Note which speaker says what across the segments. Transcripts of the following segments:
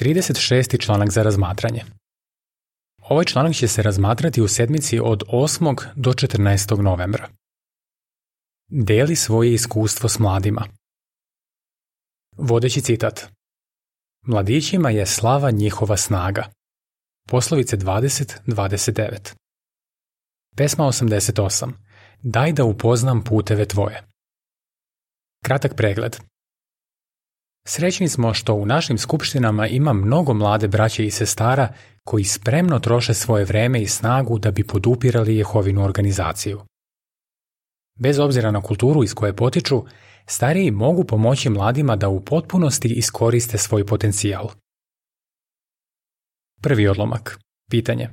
Speaker 1: 36. članak za razmatranje. Ovaj članak će se razmatrati u sedmici od 8. do 14. novembra. Deli svoje iskustvo s mladima. Vodeći citat. Mladićima je slava njihova snaga. Poslovice 20.29. Pesma 88. Daj da upoznam puteve tvoje. Kratak pregled. Srećni smo što u našim skupštinama ima mnogo mlade braće i sestara koji spremno troše svoje vreme i snagu da bi podupirali Jehovinu organizaciju. Bez obzira na kulturu iz koje potiču, stariji mogu pomoći mladima da u potpunosti iskoriste svoj potencijal. Prvi odlomak. Pitanje.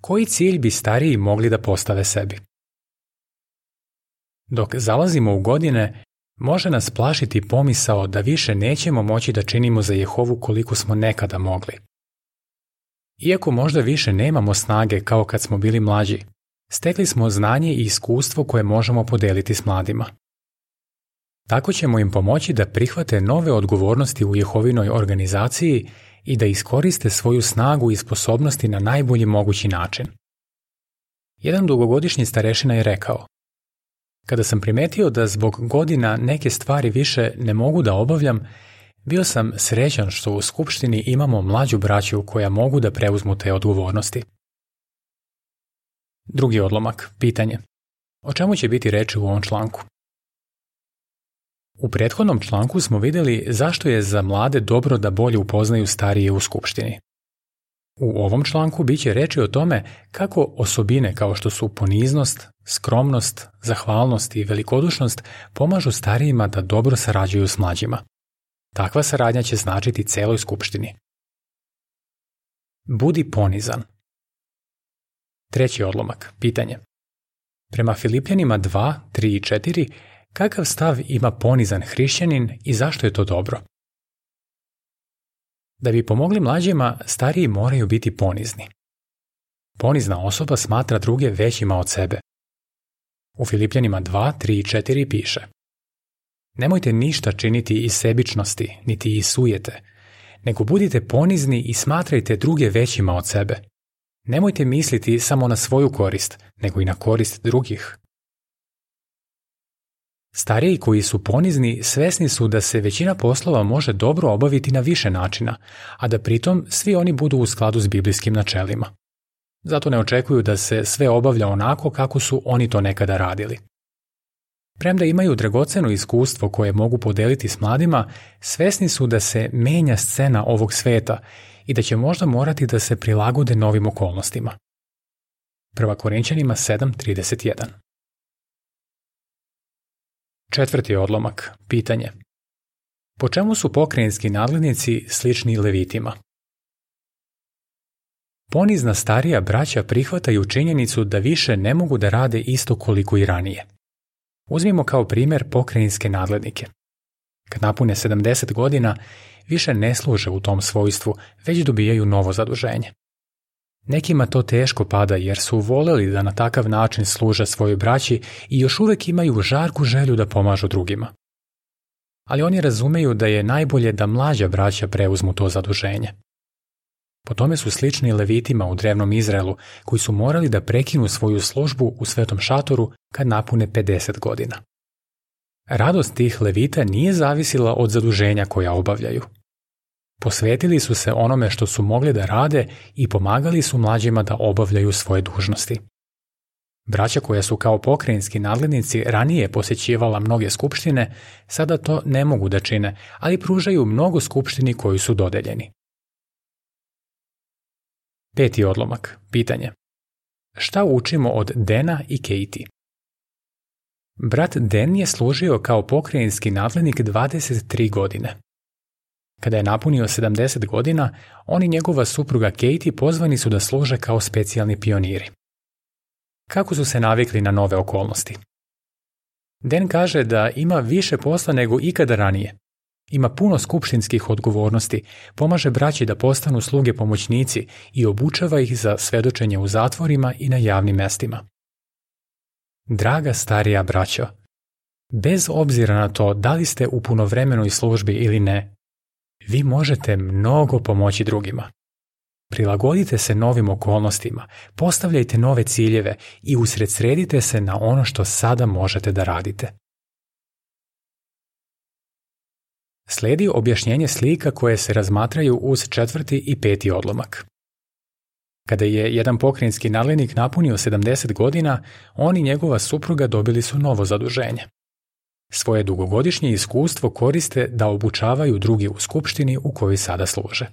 Speaker 1: Koji cilj bi stariji mogli da postave sebi? Dok zalazimo u godine, Može nas plašiti pomisao da više nećemo moći da činimo za Jehovu koliko smo nekada mogli. Iako možda više nemamo snage kao kad smo bili mlađi, stekli smo znanje i iskustvo koje možemo podeliti s mladima. Tako ćemo im pomoći da prihvate nove odgovornosti u Jehovinoj organizaciji i da iskoriste svoju snagu i sposobnosti na najbolji mogući način. Jedan dugogodišnji starešina je rekao Kada sam primetio da zbog godina neke stvari više ne mogu da obavljam, bio sam srećan što u Skupštini imamo mlađu braću koja mogu da preuzmu te odgovornosti. Drugi odlomak, pitanje. O čemu će biti reči u ovom članku? U prethodnom članku smo videli zašto je za mlade dobro da bolje upoznaju starije u Skupštini. U ovom članku biće reči o tome kako osobine kao što su poniznost, Skromnost, zahvalnost i velikodušnost pomažu starijima da dobro sarađuju s mlađima. Takva saradnja će značiti celoj skupštini. Budi ponizan. Treći odlomak, pitanje. Prema Filipljanima 2, 3 i 4, kakav stav ima ponizan hrišćanin i zašto je to dobro? Da bi pomogli mlađima, stariji moraju biti ponizni. Ponizna osoba smatra druge većima od sebe, U Filipljanima 2, 3 i 4 piše Nemojte ništa činiti iz sebičnosti, niti iz sujete, nego budite ponizni i smatrajte druge većima od sebe. Nemojte misliti samo na svoju korist, nego i na korist drugih. Stariji koji su ponizni svesni su da se većina poslova može dobro obaviti na više načina, a da pritom svi oni budu u skladu s biblijskim načelima. Zato ne očekuju da se sve obavlja onako kako su oni to nekada radili. Premda imaju dragoceno iskustvo koje mogu podeliti s mladima, svesni su da se menja scena ovog sveta i da će možda morati da se prilagode novim okolnostima. Prva Korinćanima 7.31 Četvrti odlomak. Pitanje. Po čemu su pokrajinski nadlednici slični levitima? Ponizna starija braća prihvataju činjenicu da više ne mogu da rade isto koliko i ranije. Uzmimo kao primer pokrajinske nadlednike. Kad napune 70 godina, više ne služe u tom svojstvu, već dobijaju novo zaduženje. Nekima to teško pada jer su voleli da na takav način služe svojoj braći i još uvek imaju žarku želju da pomažu drugima. Ali oni razumeju da je najbolje da mlađa braća preuzmu to zaduženje. Po tome su slični levitima u drevnom Izraelu, koji su morali da prekinu svoju službu u svetom šatoru kad napune 50 godina. Radost tih levita nije zavisila od zaduženja koja obavljaju. Posvetili su se onome što su mogli da rade i pomagali su mlađima da obavljaju svoje dužnosti. Braća koja su kao pokrajinski nadlednici ranije posećivala mnoge skupštine, sada to ne mogu da čine, ali pružaju mnogo skupštini koji su dodeljeni. Peti odlomak. Pitanje. Šta učimo od Dena i Katie? Brat Den je služio kao pokrajinski nadlenik 23 godine. Kada je napunio 70 godina, on i njegova supruga Katie pozvani su da služe kao specijalni pioniri. Kako su se navikli na nove okolnosti? Den kaže da ima više posla nego ikada ranije, Ima puno skupštinskih odgovornosti, pomaže braći da postanu sluge pomoćnici i obučava ih za svedočenje u zatvorima i na javnim mestima. Draga starija braćo, bez obzira na to da li ste u punovremenoj službi ili ne, vi možete mnogo pomoći drugima. Prilagodite se novim okolnostima, postavljajte nove ciljeve i usredsredite se na ono što sada možete da radite. Sledi objašnjenje slika koje se razmatraju uz četvrti i peti odlomak. Kada je jedan pokrajinski nadlenik napunio 70 godina, on i njegova supruga dobili su novo zaduženje. Svoje dugogodišnje iskustvo koriste da obučavaju drugi u skupštini u kojoj sada služe.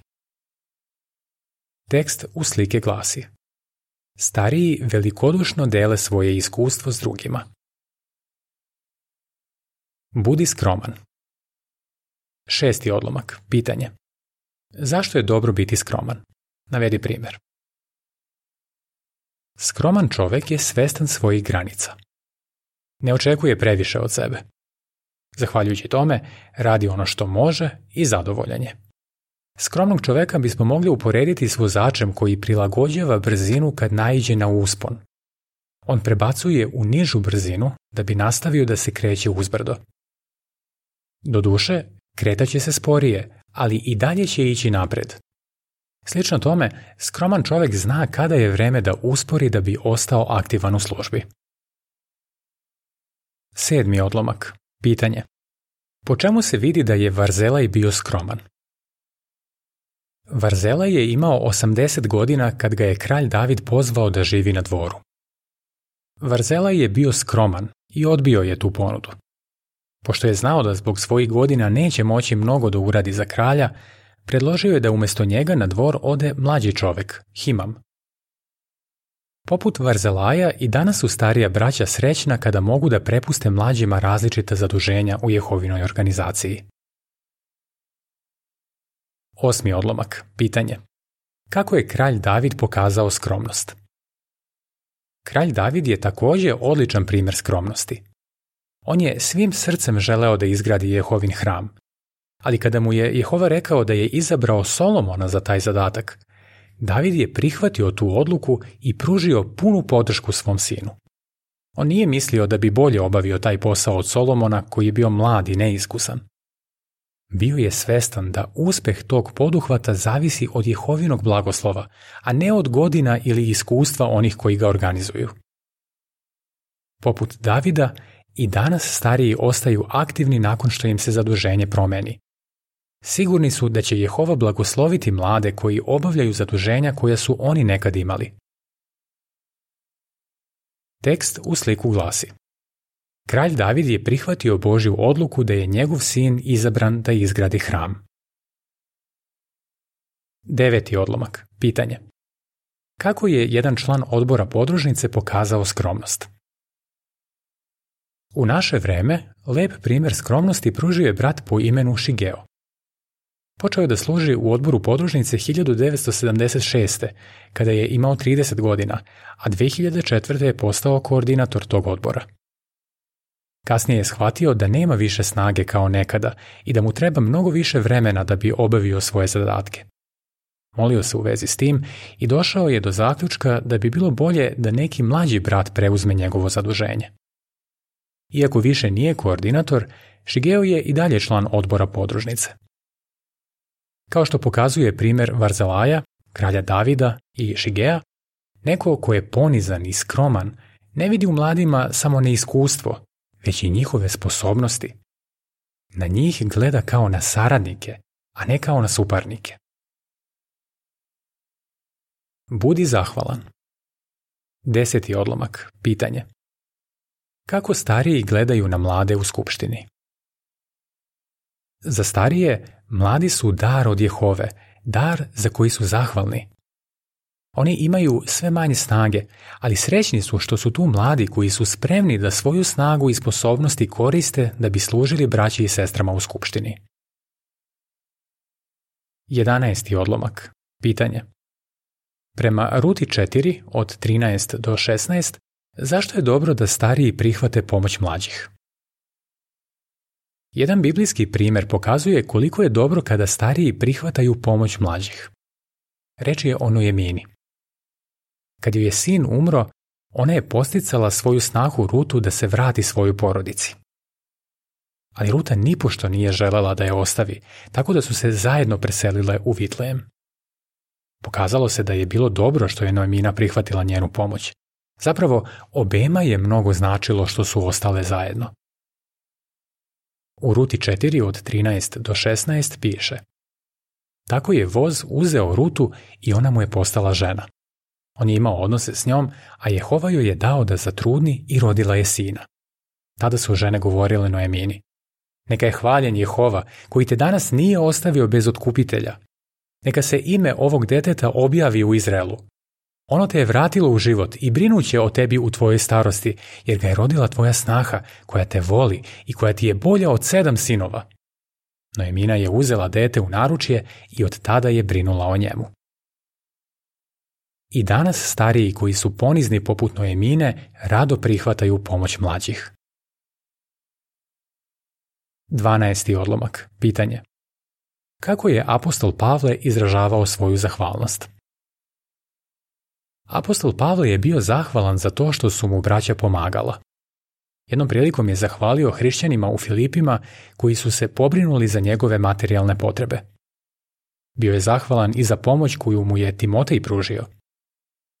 Speaker 1: Tekst u slike glasi Stariji velikodušno dele svoje iskustvo s drugima. Budi skroman, Šesti odlomak. Pitanje. Zašto je dobro biti skroman? Navedi primjer. Skroman čovek je svestan svojih granica. Ne očekuje previše od sebe. Zahvaljujući tome, radi ono što može i zadovoljan je. Skromnog čoveka bismo mogli uporediti s vozačem koji prilagođava brzinu kad naiđe na uspon. On prebacuje u nižu brzinu da bi nastavio da se kreće uzbrdo. Doduše, Kretaće se sporije, ali i dalje će ići napred. Slično tome, skroman čovek zna kada je vreme da uspori da bi ostao aktivan u službi. Sedmi odlomak. Pitanje. Po čemu se vidi da je Varzelaj bio skroman? Varzela je imao 80 godina kad ga je kralj David pozvao da živi na dvoru. Varzela je bio skroman i odbio je tu ponudu. Pošto je znao da zbog svojih godina neće moći mnogo da uradi za kralja, predložio je da umesto njega na dvor ode mlađi čovek, Himam. Poput Varzelaja i danas su starija braća srećna kada mogu da prepuste mlađima različita zaduženja u Jehovinoj organizaciji. Osmi odlomak. Pitanje. Kako je kralj David pokazao skromnost? Kralj David je takođe odličan primer skromnosti. On je svim srcem želeo da izgradi Jehovin hram, ali kada mu je Jehova rekao da je izabrao Solomona za taj zadatak, David je prihvatio tu odluku i pružio punu podršku svom sinu. On nije mislio da bi bolje obavio taj posao od Solomona koji je bio mlad i neiskusan. Bio je svestan da uspeh tog poduhvata zavisi od Jehovinog blagoslova, a ne od godina ili iskustva onih koji ga organizuju. Poput Davida, i danas stariji ostaju aktivni nakon što im se zaduženje promeni. Sigurni su da će Jehova blagosloviti mlade koji obavljaju zaduženja koja su oni nekad imali. Tekst u sliku glasi Kralj David je prihvatio Božju odluku da je njegov sin izabran da izgradi hram. Deveti odlomak. Pitanje. Kako je jedan član odbora podružnice pokazao skromnost? U naše vreme, lep primer skromnosti pružio je brat po imenu Shigeo. Počeo je da služi u odboru podružnice 1976. kada je imao 30 godina, a 2004. je postao koordinator tog odbora. Kasnije je shvatio da nema više snage kao nekada i da mu treba mnogo više vremena da bi obavio svoje zadatke. Molio se u vezi s tim i došao je do zaključka da bi bilo bolje da neki mlađi brat preuzme njegovo zaduženje. Iako više nije koordinator, Shigeo je i dalje član odbora podružnice. Kao što pokazuje primer Varzelaja, kralja Davida i Shigea, neko ko je ponizan i skroman ne vidi u mladima samo neiskustvo, već i njihove sposobnosti. Na njih gleda kao na saradnike, a ne kao na suparnike. Budi zahvalan. Deseti odlomak, pitanje. Kako stariji gledaju na mlade u skupštini? Za starije, mladi su dar od Jehove, dar za koji su zahvalni. Oni imaju sve manje snage, ali srećni su što su tu mladi koji su spremni da svoju snagu i sposobnosti koriste da bi služili braći i sestrama u skupštini. 11. odlomak. Pitanje. Prema ruti 4 od 13 do 16 Zašto je dobro da stariji prihvate pomoć mlađih? Jedan biblijski primer pokazuje koliko je dobro kada stariji prihvataju pomoć mlađih. Reč je o Nujemini. Kad joj je sin umro, ona je posticala svoju snahu Rutu da se vrati svoju porodici. Ali Ruta nipošto nije želela da je ostavi, tako da su se zajedno preselile u Vitlejem. Pokazalo se da je bilo dobro što je Noemina prihvatila njenu pomoć, Zapravo, obema je mnogo značilo što su ostale zajedno. U ruti 4 od 13 do 16 piše Tako je voz uzeo rutu i ona mu je postala žena. On je imao odnose s njom, a Jehova joj je dao da zatrudni i rodila je sina. Tada su žene govorile Noemini. Neka je hvaljen Jehova, koji te danas nije ostavio bez otkupitelja. Neka se ime ovog deteta objavi u Izraelu, Ono te je vratilo u život i brinuće o tebi u tvojoj starosti, jer ga je rodila tvoja snaha, koja te voli i koja ti je bolja od sedam sinova. Noemina je uzela dete u naručje i od tada je brinula o njemu. I danas stariji koji su ponizni poput Noemine rado prihvataju pomoć mlađih. 12. odlomak. Pitanje. Kako je apostol Pavle izražavao svoju zahvalnost? Apostol Pavle je bio zahvalan za to što su mu braća pomagala. Jednom prilikom je zahvalio hrišćanima u Filipima koji su se pobrinuli za njegove materijalne potrebe. Bio je zahvalan i za pomoć koju mu je Timotej pružio.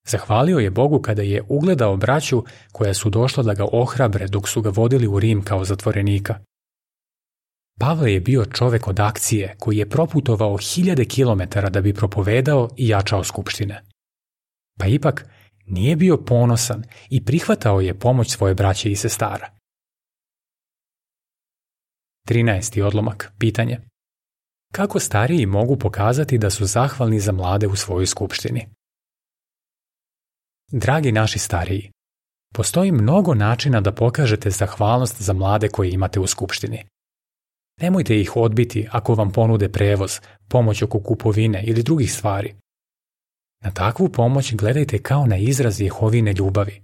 Speaker 1: Zahvalio je Bogu kada je ugledao braću koja su došla da ga ohrabre dok su ga vodili u Rim kao zatvorenika. Pavle je bio čovek od akcije koji je proputovao hiljade kilometara da bi propovedao i jačao skupštine pa ipak nije bio ponosan i prihvatao je pomoć svoje braće i sestara. 13. odlomak, pitanje. Kako stariji mogu pokazati da su zahvalni za mlade u svojoj skupštini? Dragi naši stariji, postoji mnogo načina da pokažete zahvalnost za mlade koje imate u skupštini. Nemojte ih odbiti ako vam ponude prevoz, pomoć oko kupovine ili drugih stvari. Na takvu pomoć gledajte kao na izraz Jehovine ljubavi.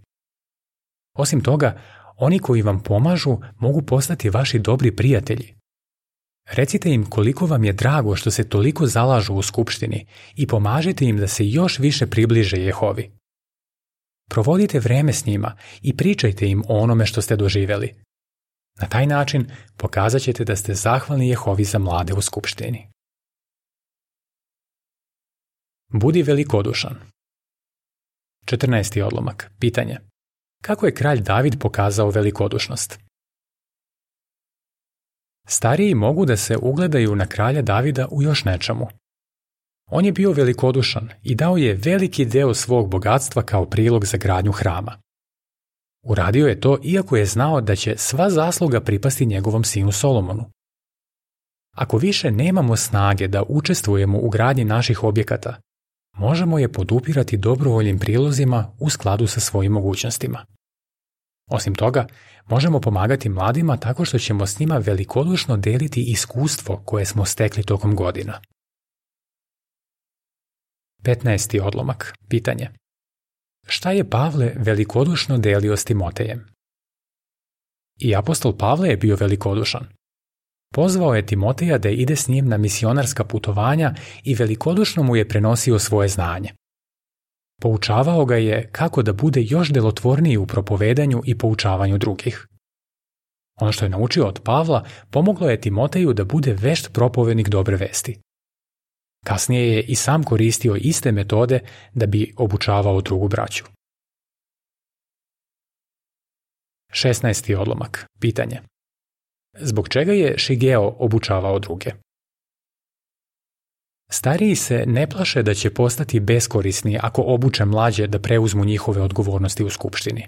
Speaker 1: Osim toga, oni koji vam pomažu mogu postati vaši dobri prijatelji. Recite im koliko vam je drago što se toliko zalažu u skupštini i pomažite im da se još više približe Jehovi. Provodite vreme s njima i pričajte im o onome što ste doživeli. Na taj način pokazat ćete da ste zahvalni Jehovi za mlade u skupštini. Budi velikodušan. 14. odlomak. Pitanje. Kako je kralj David pokazao velikodušnost? Stariji mogu da se ugledaju na kralja Davida u još nečemu. On je bio velikodušan i dao je veliki deo svog bogatstva kao prilog za gradnju hrama. Uradio je to iako je znao da će sva zasluga pripasti njegovom sinu Solomonu. Ako više nemamo snage da učestvujemo u gradnji naših objekata, možemo je podupirati dobrovoljnim prilozima u skladu sa svojim mogućnostima. Osim toga, možemo pomagati mladima tako što ćemo s njima velikodušno deliti iskustvo koje smo stekli tokom godina. 15. odlomak. Pitanje. Šta je Pavle velikodušno delio s Timotejem? I apostol Pavle je bio velikodušan. Pozvao je Timoteja da ide s njim na misionarska putovanja i velikodušno mu je prenosio svoje znanje. Poučavao ga je kako da bude još delotvorniji u propovedanju i poučavanju drugih. Ono što je naučio od Pavla pomoglo je Timoteju da bude vešt propovednik dobre vesti. Kasnije je i sam koristio iste metode da bi obučavao drugu braću. 16. odlomak. Pitanje. Zbog čega je Shigeo obučavao druge? Stariji se ne plaše da će postati beskorisni ako obuče mlađe da preuzmu njihove odgovornosti u skupštini.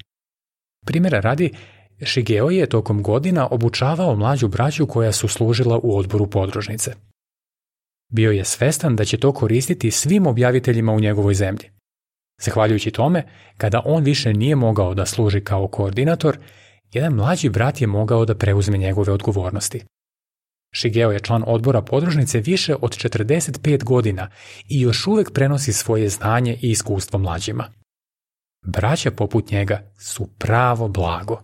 Speaker 1: Primjera radi, Shigeo je tokom godina obučavao mlađu braću koja su služila u odboru podružnice. Bio je svestan da će to koristiti svim objaviteljima u njegovoj zemlji. Zahvaljujući tome, kada on više nije mogao da služi kao koordinator, jedan mlađi brat je mogao da preuzme njegove odgovornosti. Shigeo je član odbora podružnice više od 45 godina i još uvek prenosi svoje znanje i iskustvo mlađima. Braća poput njega su pravo blago.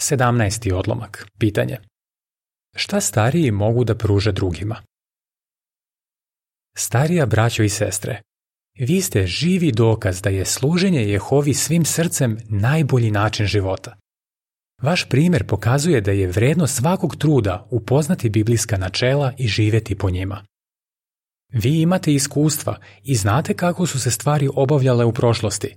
Speaker 1: 17. odlomak. Pitanje. Šta stariji mogu da pruže drugima? Starija braćo i sestre, Vi ste živi dokaz da je služenje Jehovi svim srcem najbolji način života. Vaš primer pokazuje da je vredno svakog truda upoznati biblijska načela i živeti po njima. Vi imate iskustva i znate kako su se stvari obavljale u prošlosti,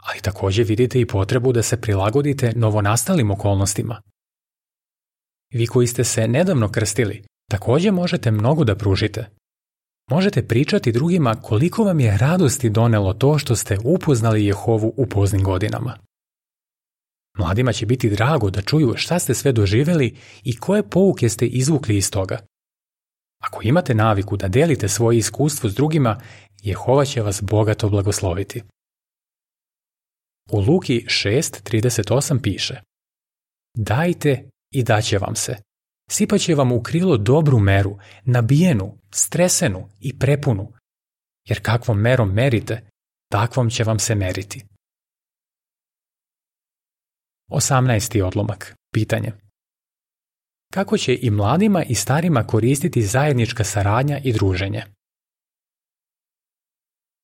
Speaker 1: ali takođe vidite i potrebu da se prilagodite novonastalim okolnostima. Vi koji ste se nedavno krstili, takođe možete mnogo da pružite – Možete pričati drugima koliko vam je radosti donelo to što ste upoznali Jehovu u poznim godinama. Mladima će biti drago da čuju šta ste sve doživeli i koje pouke ste izvukli iz toga. Ako imate naviku da delite svoje iskustvo s drugima, Jehova će vas bogato blagosloviti. U Luki 6.38 piše Dajte i daće vam se, sipaće vam u krilo dobru meru, nabijenu, stresenu i prepunu, jer kakvom merom merite, takvom će vam se meriti. 18. odlomak. Pitanje. Kako će i mladima i starima koristiti zajednička saradnja i druženje?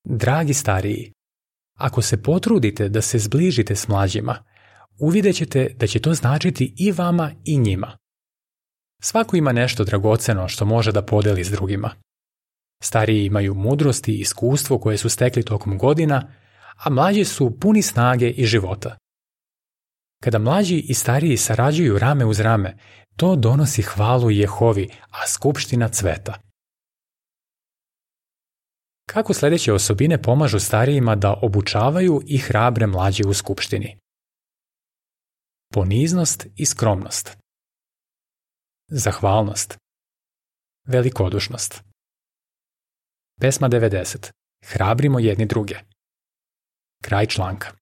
Speaker 1: Dragi stariji, ako se potrudite da se zbližite s mlađima, uvidećete da će to značiti i vama i njima – Svako ima nešto dragoceno što može da podeli s drugima. Stariji imaju mudrost i iskustvo koje su stekli tokom godina, a mlađi su puni snage i života. Kada mlađi i stariji sarađuju rame uz rame, to donosi hvalu Jehovi, a skupština cveta. Kako sledeće osobine pomažu starijima da obučavaju i hrabre mlađe u skupštini? Poniznost i skromnost. Zahvalnost. Velikodušnost. Pesma 90. Hrabrimo jedni druge. Kraj članka.